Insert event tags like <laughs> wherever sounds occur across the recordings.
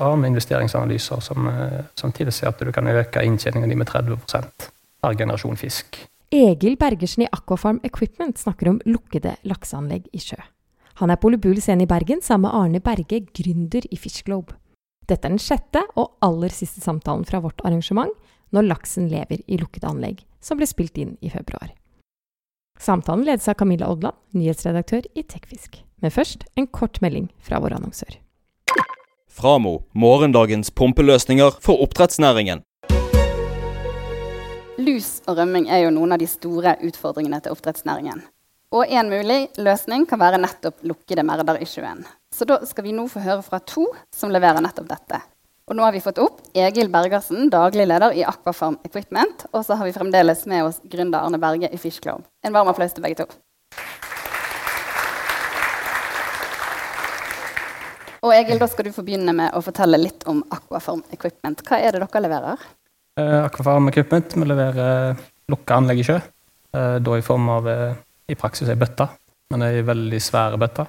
har vi investeringsanalyser som, eh, som tilsier at du kan øke inntjeningen din med 30 per generasjon fisk. Egil Bergersen i Aquafarm Equipment snakker om lukkede lakseanlegg i sjø. Han er på scene i Bergen sammen med Arne Berge, gründer i Fishglobe. Dette er den sjette og aller siste samtalen fra vårt arrangement Når laksen lever i lukkede anlegg, som ble spilt inn i februar. Samtalen ledes av Camilla Odland, nyhetsredaktør i Tekfisk. Men først en kort melding fra vår annonsør. Framo morgendagens pumpeløsninger for oppdrettsnæringen. Lus og rømming er jo noen av de store utfordringene til oppdrettsnæringen. Og en mulig løsning kan være nettopp lukkede merder i sjøen. Så da skal vi nå få høre fra to som leverer nettopp dette. Og nå har vi fått opp Egil Bergersen, daglig leder i Aquafarm Equipment. Og så har vi fremdeles med oss gründer Arne Berge i Fish Club. En varm applaus til begge to. Og Egil, da skal du få begynne med å fortelle litt om Aquafarm Equipment. Hva er det dere leverer? Uh, Aquafarm Equipment vi leverer lukka anlegg i sjø. Uh, da i form av i praksis ei bøtte, men ei veldig svære bøtte.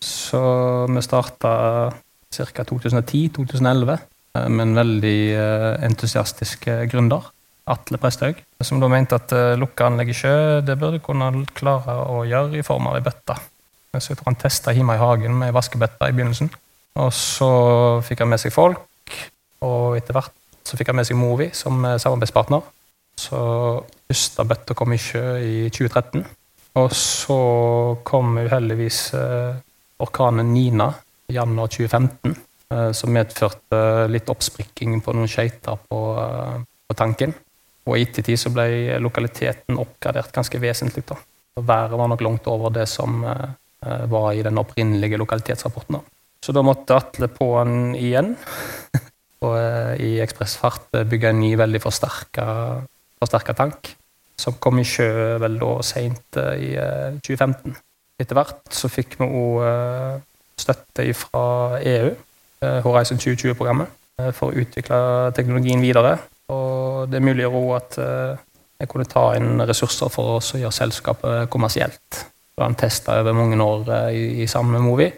Så vi starta ca. 2010-2011 med en veldig entusiastisk gründer, Atle Presthaug, som da mente at lukka anlegg i sjø det burde kunne klare å gjøre i form av ei bøtte. Så jeg tror han testa hjemme i hagen med ei vaskebøtte i begynnelsen. Og så fikk han med seg folk, og etter hvert så fikk han med seg Movi som samarbeidspartner. Så første bøtta kom i sjø i 2013. Og så kom uheldigvis eh, orkanen Nina i januar 2015, eh, som medførte litt oppsprikking på noen skøyter på, eh, på, tanken. Og i ettertid så ble lokaliteten oppgradert ganske vesentlig. da. Været var nok langt over det som eh, var i den opprinnelige lokalitetsrapporten. da. Så da måtte Atle på han igjen. <laughs> og eh, i ekspressfart eh, bygge en ny, veldig forsterka tank. Som kom i sjø vel da seint eh, i 2015. Etter hvert så fikk vi òg støtte fra EU, Horizon 2020-programmet, for å utvikle teknologien videre. Og det muliggjør òg at jeg kunne ta inn ressurser for å gjøre selskapet kommersielt. Det var en testa over mange år i, i sammen med Movi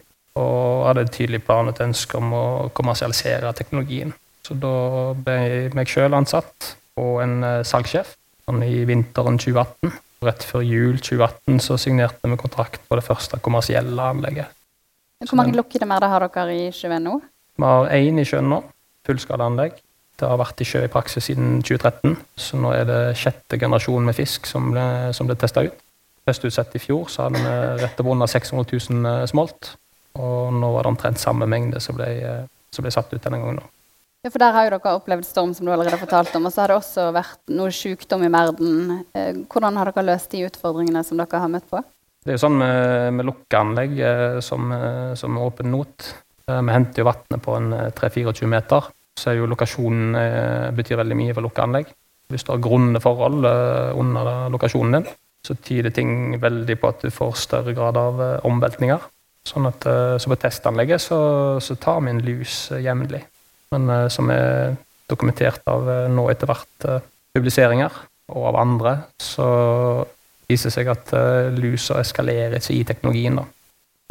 og hadde en tydelig plan og et ønske om å kommersialisere teknologien. Så da ble jeg meg sjøl ansatt og en uh, salgssjef sånn i vinteren 2018. Rett før jul 2018 så signerte vi kontrakt på det første kommersielle anlegget. Hvor mange lukkede merder har dere i sjøen nå? Vi har én i sjøen nå. Fullskalaanlegg. Det har vært i sjø i praksis siden 2013, så nå er det sjette generasjon med fisk som ble, som ble testa ut. Høstutsett i fjor så hadde vi rett over under 600 000 smolt. Og nå var det omtrent samme mengde som ble, eh, som ble satt ut denne gangen. Nå. Ja, for Der har jo dere opplevd storm, som du allerede har fortalt om. Og så har det også vært noe sykdom i verden. Eh, hvordan har dere løst de utfordringene som dere har møtt på? Det er jo sånn med, med lukkeanlegg eh, som, som åpen not. Vi henter jo vannet på en 3-24 meter. Så er jo lokasjonen betyr veldig mye for lukkeanlegg. Hvis du har grunne forhold under lokasjonen din, så tyder ting veldig på at du får større grad av omveltninger. Sånn at, eh, så på testanlegget så, så tar vi en lus eh, jevnlig. Men eh, som er dokumentert av nå etter hvert publiseringer, og av andre, så viser det seg at lusa eskalerer ikke i teknologien. da.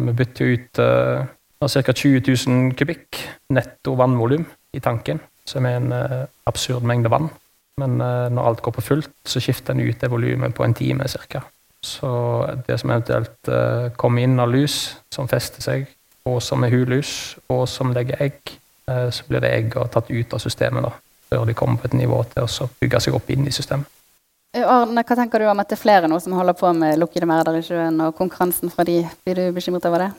Vi bytter ut uh, ca. 20 000 kubikk netto vannvolum i tanken, som er en uh, absurd mengde vann. Men uh, når alt går på fullt, så skifter en ut det volumet på en time ca. Så det som eventuelt uh, kommer inn av lus, som fester seg, og som er hulus, og som legger egg, uh, så blir det egg tatt ut av systemet da, før de kommer på et nivå til å bygge seg opp inn i systemet. Eh, Arne, hva tenker du om at det er flere nå som holder på med lukkede merder i sjøen, og konkurransen fra de, blir du bekymret over det?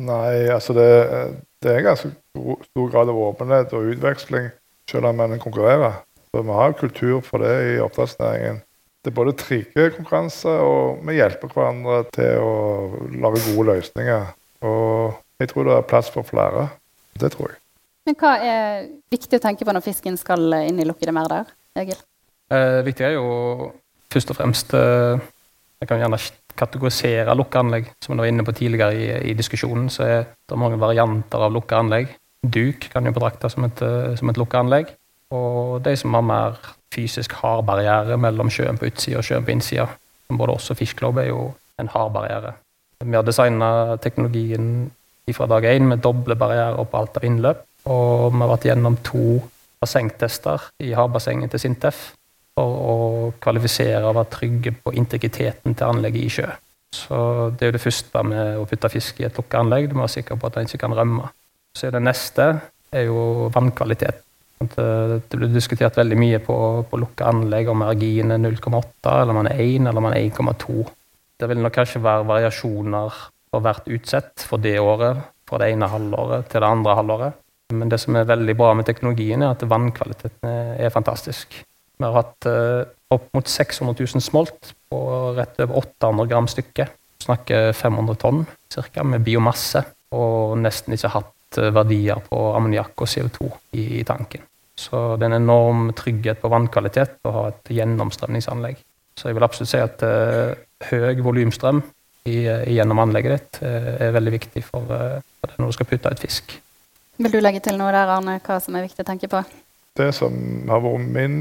Nei, altså det, det er ganske stor grad av åpenhet og utveksling, selv om man konkurrerer. Så vi har kultur for det i oppdrettsnæringen det er både trygge konkurranser, og vi hjelper hverandre til å lage gode løsninger. Og jeg tror det er plass for flere. Det tror jeg. Men hva er viktig å tenke på når fisken skal inn i lukkede merder? Egil? Eh, viktig er jo først og fremst eh, Jeg kan gjerne kategorisere lukka anlegg, som jeg var inne på tidligere i, i, diskusjonen. Så er det mange varianter av lukka anlegg. Duk kan jo betraktes som et, eh, som et lukka anlegg. Og de som har mer fysisk hard barriere mellom sjøen på utsida og sjøen på innsida. Både oss og Fish er jo en hard barriere. Vi har designa teknologien fra dag én med doble barrierer på alt av innløp. Og vi har vært gjennom to bassengtester i havbassenget til Sintef for å kvalifisere og være trygge på integriteten til anlegget i sjø. Så det er jo det første med å putte fisk i et lukka anlegg. Du må være sikker på at den ikke kan rømme. Så det neste er jo vannkvalitet. Det blir diskutert veldig mye på, på lukka anlegg om margin er 0,8, eller man er 1, eller man er 1,2. Det vil nok kanskje være variasjoner for hvert utsett for det året, fra det ene halvåret til det andre halvåret. Men det som er veldig bra med teknologien, er at vannkvaliteten er fantastisk. Vi har hatt eh, opp mot 600 000 smolt på rett over 800 gram stykket. Snakker 500 tonn ca. med biomasse, og nesten ikke hatt Eh, verdier på ammoniakk og CO2 i, tanken. Så det er en enorm trygghet på vannkvalitet å ha et gjennomstrømningsanlegg. Så jeg vil absolutt si at uh, høy volumstrøm gjennom anlegget ditt uh, er veldig viktig for, uh, for det når du skal putte ut fisk. Vil du legge til noe der, Arne, hva som er viktig å tenke på? Det som har vært min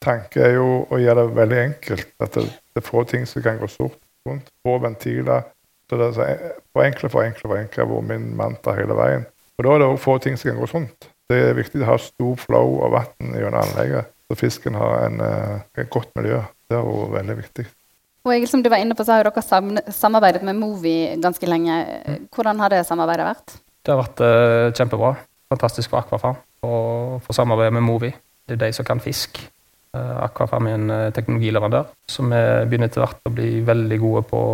tanke, er jo å gjøre det veldig enkelt. At det, det er få ting som kan gå sort rundt. Få ventiler. Så det er så forenkle, forenkle, forenkle har vært min mantra hele veien. Og Da er det òg få ting som kan gå sånt. Det er viktig å ha stor flow av vann gjennom anlegget, så fisken har en, et eh, godt miljø. Det er jo veldig viktig. Og Egil, som du var inne på, så har jo dere samarbeidet med Movi ganske lenge. Hvordan har det samarbeidet vært? Det har vært uh, kjempebra. Fantastisk for Akvafarm å få samarbeide med Movi. Det er de som kan fisk. Uh, Akvafarm er en uh, teknologileverandør som er begynner til hvert å bli veldig gode på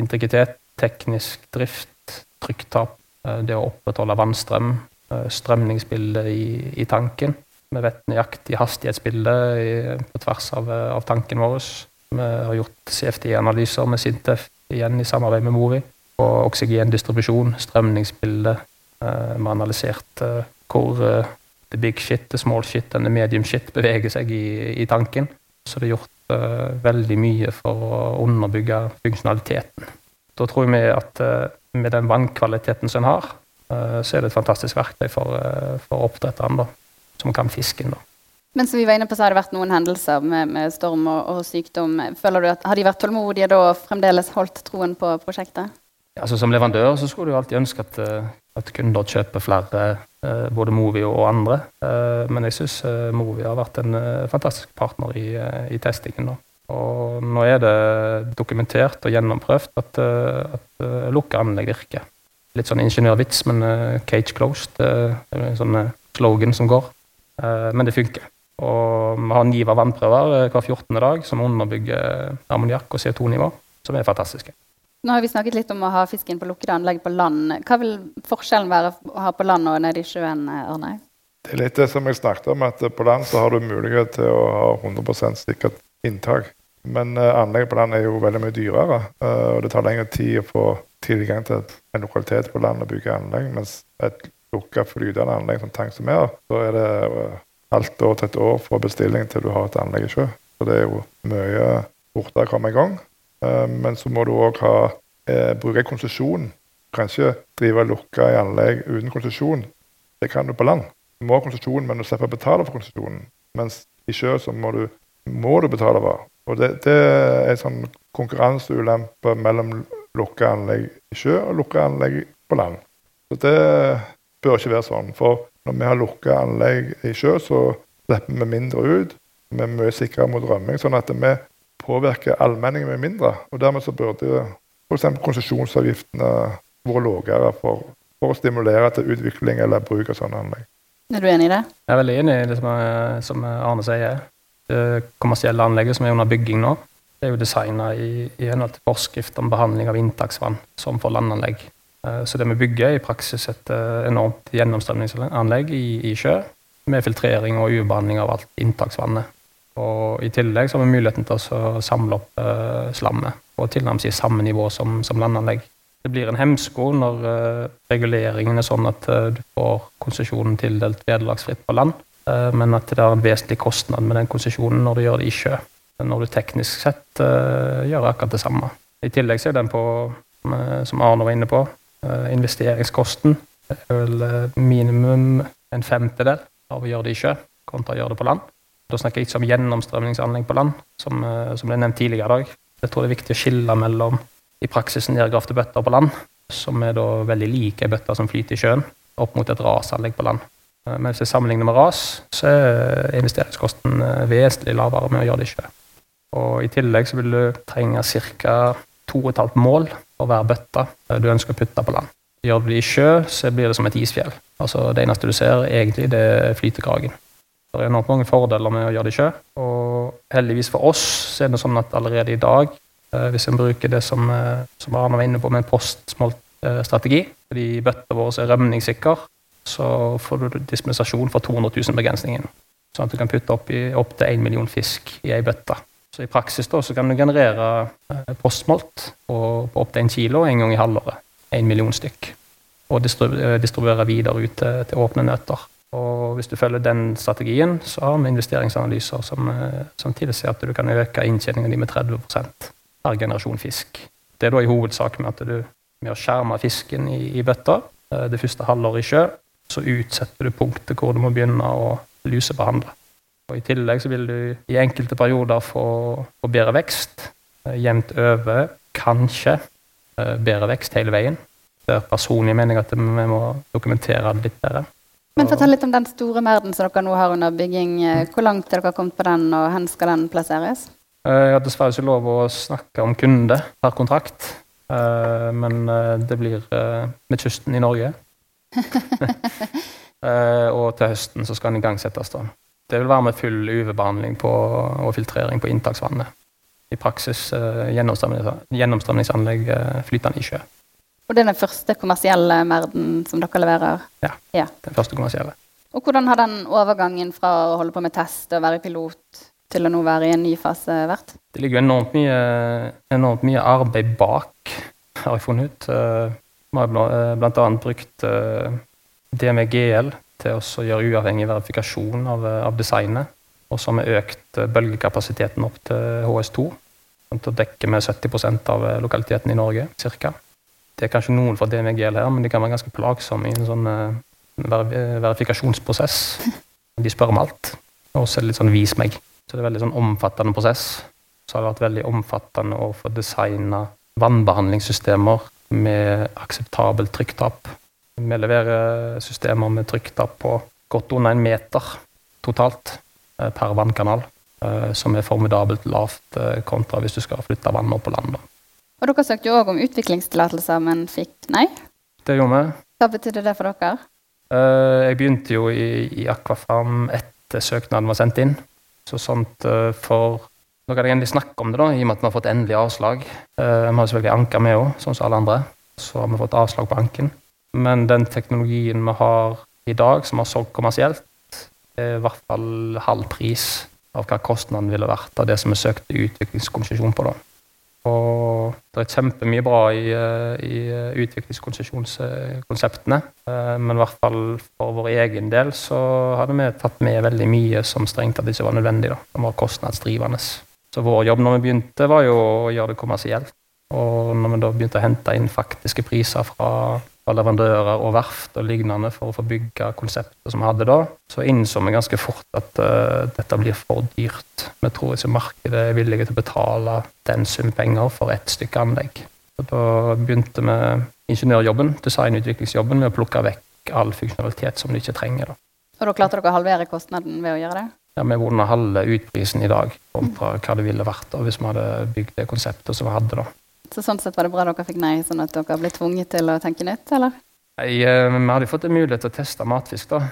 integritet, teknisk drift, trykktap Eh, det å opprettholde vannstrøm, eh, strømningsbildet i, i, tanken. Vi vet nøyaktig hastighetsbildet på tvers av, eh, av, tanken vår. Vi har gjort CFD-analyser med Sintef igjen i samarbeid med Movi. Og oksygendistribusjon, strømningsbilde. Vi har analysert hvor the big shit, the small shit and the medium shit beveger seg i, i tanken. Så det er gjort veldig mye for å underbygge funksjonaliteten. Da tror vi at med den vannkvaliteten som en har, eh, så er det et fantastisk verktøy for, eh, for oppdretterne, som kan fisken. da. Men som vi var inne på, så har det vært noen hendelser med, med storm og, og, sykdom. Føler du at, Har de vært tålmodige da og fremdeles holdt troen på prosjektet? Ja, altså Som leverandør så skulle du alltid ønske at, eh, at kunder kjøper flere, både Movi og andre. Men jeg syns Movi har vært en fantastisk partner i, i testingen. da. Og nå er det dokumentert og gjennomprøvd at, eh, at eh, lukka anlegg virker. Litt sånn ingeniørvits, men uh, cage closed det er en sånn slogan som går. Men det funker. Og vi har Niva vannprøver hver 14. dag som underbygger ammoniakk og CO2-nivå, som er fantastiske. Nå har vi snakket litt om å ha fisken på lukkede anlegg på land. Hva vil forskjellen være å ha på land og nede i sjøen, Ørnei? Det er litt det som jeg snakket om, at på land så har du mulighet til å ha 100% sikkert inntak. Men uh, anlegget på land er jo veldig mye dyrere, uh, og det tar lengre tid å få tilgang til en lokalitet på land og bygge anlegg. Mens et lukka flytende anlegg som tank som Mer, så er det uh, halvt år til et år for bestilling til du har et anlegg i sjø. Så det er jo mye fortere å komme i gang. men så må du òg bruke konsesjon. Du kan ikke drive lukka i anlegg uten konsesjon. Det kan du på land. Du må ha konsesjon, men du slipper å betale for konsesjonen. Mens i sjø så må du, må du betale for. Og det, det er en sånn konkurranseulempe mellom lukka anlegg i sjø og lukka anlegg på land. Så det bør ikke være sånn. For når vi har lukka anlegg i sjø, så slipper vi mindre ut. Vi er mye sikrere mot rømming, sånn at vi påvirker allmenningen med mindre. Og dermed så burde f.eks. konsesjonsavgiftene vært lavere for, for, å stimulere til utvikling eller bruk av sånne anlegg. Er du enig i det? Jeg er veldig enig i det som, som Arne sier. Det kommersielle anlegget som er under bygging nå, det er jo designa i, i henhold til forskrift om behandling av inntaksvann, som for landanlegg. Eh, så det vi bygger, er i praksis et eh, enormt gjennomstrømningsanlegg i, i sjø, med filtrering og ubehandling av alt inntaksvannet. Og I tillegg så har vi muligheten til å samle opp uh, slammet på tilnærmet samme nivå som, som, landanlegg. Det blir en hemsko når uh, reguleringen er sånn at uh, du får konsesjonen tildelt vederlagsfritt på land. Eh, men at det er en vesentlig kostnad med den konsesjonen når du gjør det i sjø. Når du teknisk sett uh, gjør akkurat det samme. I tillegg så er den på, som Arne var inne på, investeringskosten er vel minimum en femtedel av å gjøre det i sjø kontra å gjøre det på land. Da snakker jeg ikke om gjennomstrømningsanlegg på land, som, som ble nevnt tidligere i dag. Jeg tror det er viktig å skille mellom i praksis nedgravde bøtter på land, som er da veldig like ei bøtte som flyter i sjøen, opp mot et rasanlegg på land. Eh, Men hvis jeg sammenligner med ras, så er investeringskosten eh, vesentlig lavere med å gjøre det i sjø. Og I tillegg så vil du trenge ca. 2,5 mål for hver bøtte eh, du ønsker å putte på land. Gjør du det i sjø, så blir det som et isfjell. Altså Det eneste du ser, egentlig, det er flytekragen. Det er enormt mange fordeler med å gjøre det i sjø. Og heldigvis for oss så er det sånn at allerede i dag, hvis en bruker det som, som Arne var inne på med en postsmolt-strategi, fordi bøtta vår er rømningssikker, så får du dispensasjon for 200 000 begrensningen. Sånn at du kan putte opp, i, opp til 1 million fisk i ei bøtte. Så i praksis da, så kan du generere postmolt på, på opptil 1 kilo en gang i halvåret. 1 million stykk. Og eh, distribuere videre ut til, åpne nøtter. Og hvis du følger den strategien, så har vi investeringsanalyser som, eh, som tilsier at du kan øke inntjeningen din med 30 per generasjon fisk. Det er da i hovedsak med at du med å skjerme fisken i, i bøtta eh, det første halvåret i sjø, så utsetter du punktet hvor du må begynne å lusebehandle. Og I tillegg så vil du i enkelte perioder få, få bedre vekst. eh, Jevnt over kanskje eh, bedre vekst hele veien. Der personlig mener jeg at vi må dokumentere det litt bedre. Men fortell litt om den store merden som dere nå har under bygging. Eh, Hvor langt er dere kommet på den, og hvor skal den plasseres? Jeg har dessverre ikke lov å snakke om kunde per kontrakt, men det blir med kysten i Norge. <laughs> Eh, Og til høsten så skal den igangsettes. da. Det vil være med full UV-behandling og filtrering på inntaksvannet. I praksis eh, gjennomstrømnings- gjennomstrømningsanlegg eh, flytende i sjø. Og det er den første kommersielle merden som dere leverer? ja, Den første kommersielle. Og hvordan har den overgangen fra å holde på med test og være pilot til å nå være i en ny fase vært? Det ligger jo enormt mye, enormt mye arbeid bak, har jeg funnet ut. Vi har bl- eh, brukt eh, DMGL til å gjøre uavhengig verifikasjon av, eh, av designet. Og så har vi økt bølgekapasiteten opp til HS2. Da til å dekke med 70% av lokaliteten i Norge, cirka. Det er kanskje noen fra DMGL her, men de kan være ganske plagsomme i en sånn ver verifikasjonsprosess. De spør om alt. Og så er det litt sånn 'vis meg'. Så det er en veldig sånn omfattende prosess. Så har det vært veldig omfattende å få designa vannbehandlingssystemer med akseptabelt trykktap. Vi leverer systemer med trykktap på godt under en meter totalt eh, per vannkanal, eh, som er formidabelt lavt eh, kontra hvis du skal flytte vann opp på land. Og dere søkte jo òg om utviklingstillatelser, men fikk nei. Det gjorde vi. Hva betydde det for dere? Jeg begynte jo i, i Aquafarm etter søknaden var sendt inn. Så sånt for Nå kan jeg endelig snakke om det, da, i og med at vi har fått endelig avslag. Eh, Vi har selvfølgelig anka med òg, sånn som alle andre. Så har vi fått avslag på anken. Men den teknologien vi har i dag, som har solgt kommersielt, er i hvert fall halv pris av hva kostnaden ville vært av det som vi søkte utviklingskonsesjon på. da. Og det er kjempemye bra i, eh, i utviklingskonsesjonskonseptene. Eh, Men i hvert fall for vår egen del så hadde vi tatt med veldig mye som strengt tatt ikke var nødvendig. da, Som var kostnadsdrivende. Så vår jobb når vi begynte, var jo å gjøre det kommersielt. Og når vi da begynte å hente inn faktiske priser fra, leverandører og verft og lignende for å få bygge konseptet som vi hadde da, så innså vi ganske fort at uh, dette blir for dyrt. Vi tror ikke markedet er villige til å betale den sum penger for ett stykke anlegg. Så da begynte vi ingeniørjobben, designutviklingsjobben, med å plukke vekk all funksjonalitet som de ikke trenger. da. Og da klarte dere å halvere kostnaden ved å gjøre det? Ja, Vi under halve utprisen i dag kontra hva det ville vært da, hvis vi hadde bygd det konseptet som vi hadde da. Så sånn sett var det bra dere fikk nei, sånn at dere ble tvunget til å tenke nytt, eller? Nei, eh, Vi hadde fått en mulighet til å teste matfisk. da.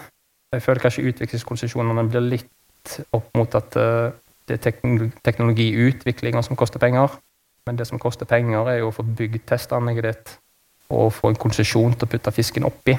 Jeg føler kanskje utviklingskonsesjonene blir litt opp mot at eh, det er teknologiutviklinga som koster penger. Men det som koster penger, er jo å få bygd testanlegget ditt og få en konsesjon til å putte fisken oppi.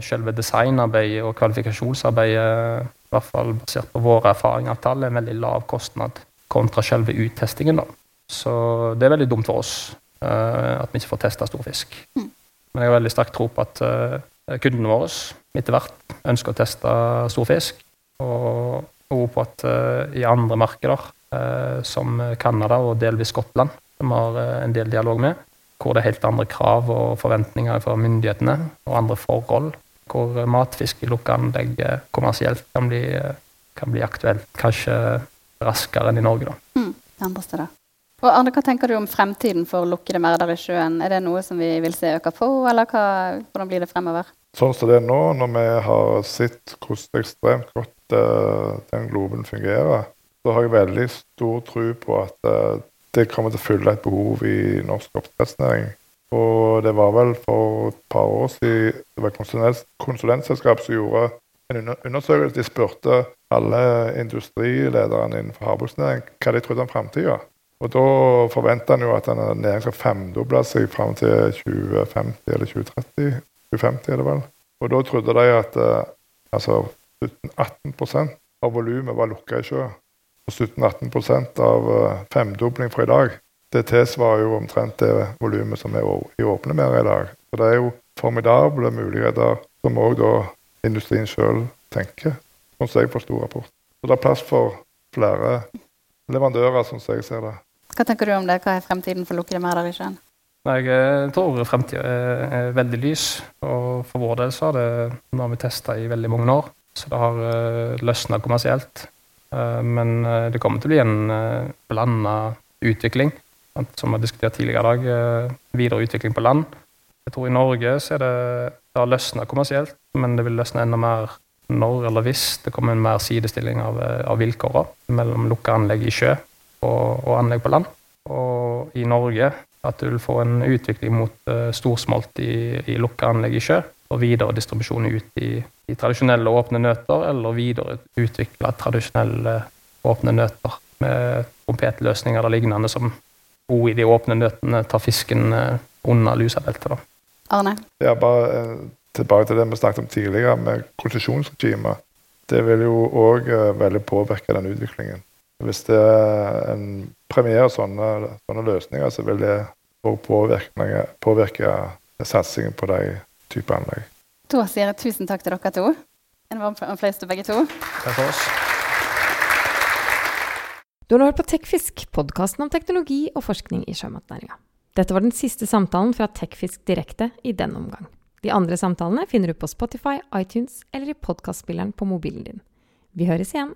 Selve designarbeidet og kvalifikasjonsarbeidet, i hvert fall basert på våre erfaringer, er en veldig lav kostnad kontra selve uttestingen. da. Så det er veldig dumt for oss uh, at vi ikke får testa stor fisk. Men jeg har veldig sterk tro på at uh, kundene våre etter hvert ønsker å teste stor fisk. Og og på at uh, i andre markeder, eh, som Canada og delvis Skottland, som vi har eh, en del dialog med, hvor det er helt andre krav og forventninger fra myndighetene og andre forhold, hvor eh, matfisk i lukka anlegg eh, kommersielt kan bli, eh, kan bli aktuelt kanskje raskere enn i Norge. da. Mm, andre steder. Og Arne, hva tenker du om fremtiden for lukkede merder i sjøen? Er det noe som vi vil se øke på, eller hva, hvordan blir det fremover? sånn som det er nå, når vi har sett hvordan ekstremt godt uh, den globen fungerer, så har jeg veldig stor tro på at uh, det kommer til å fylle et behov i norsk oppdrettsnæring. Og det var vel for et par år siden det var et konsulent, konsulentselskap som gjorde en undersøkelse. De spurte alle industrilederne innenfor havbruksnæringen hva de trodde om framtida. Og da forventer en jo at denne næringen skal femdoble seg fram til 2050 eller 2030. 2050 er det vel. Og da trodde de at eh, altså 17-18 av volumet var lukka i sjø. Og 17-18 av eh, femdobling fra i dag. Det tilsvarer jo omtrent det volumet som er åpner med mer i dag. Så det er jo formidable muligheter som òg da industrien sjøl tenker, sånn som jeg forsto rapport. Så det er plass for flere leverandører, sånn som jeg ser det. Hva tenker du om det? Hva er fremtiden for lukkede merder i sjøen? Jeg eh, tror fremtida er, er, veldig lys. Og for vår del så har det nå har vi testa i veldig mange år, så det har uh, løsna kommersielt. Uh, men uh, det kommer til å bli en uh, blanda utvikling, som vi har diskutert tidligere i dag. videre utvikling på land. Jeg tror i Norge så er det det har løsna kommersielt, men det vil løsne enda mer når eller hvis det kommer en mer sidestilling av, av vilkårene mellom lukka anlegg i sjø og, og anlegg på land. Og i Norge at du vil få en utvikling mot uh, storsmolt i, i lukka anlegg i sjø, og videre distribusjon ut i, i tradisjonelle åpne nøter, eller videre utvikle tradisjonelle åpne nøter med trompetløsninger eller lignende som òg i de åpne nøttene, tar fisken under under da. Arne? Ja, bare uh, tilbake til det vi snakket om tidligere, med konsesjonsregimet. Det vil jo òg veldig påvirke den utviklingen. Hvis det er en premierer sånne, sånne, løsninger, så vil det påvirke, påvirke satsingen på de type anlegg. Da sier jeg tusen takk til dere to. En varm applaus til begge to. Takk for oss. Du har hørt på Tekfisk, podkasten om teknologi og forskning i sjømatnæringa. Dette var den siste samtalen fra Tekfisk direkte i denne omgang. De andre samtalene finner du på Spotify, iTunes eller i podkastspilleren på mobilen din. Vi høres igjen.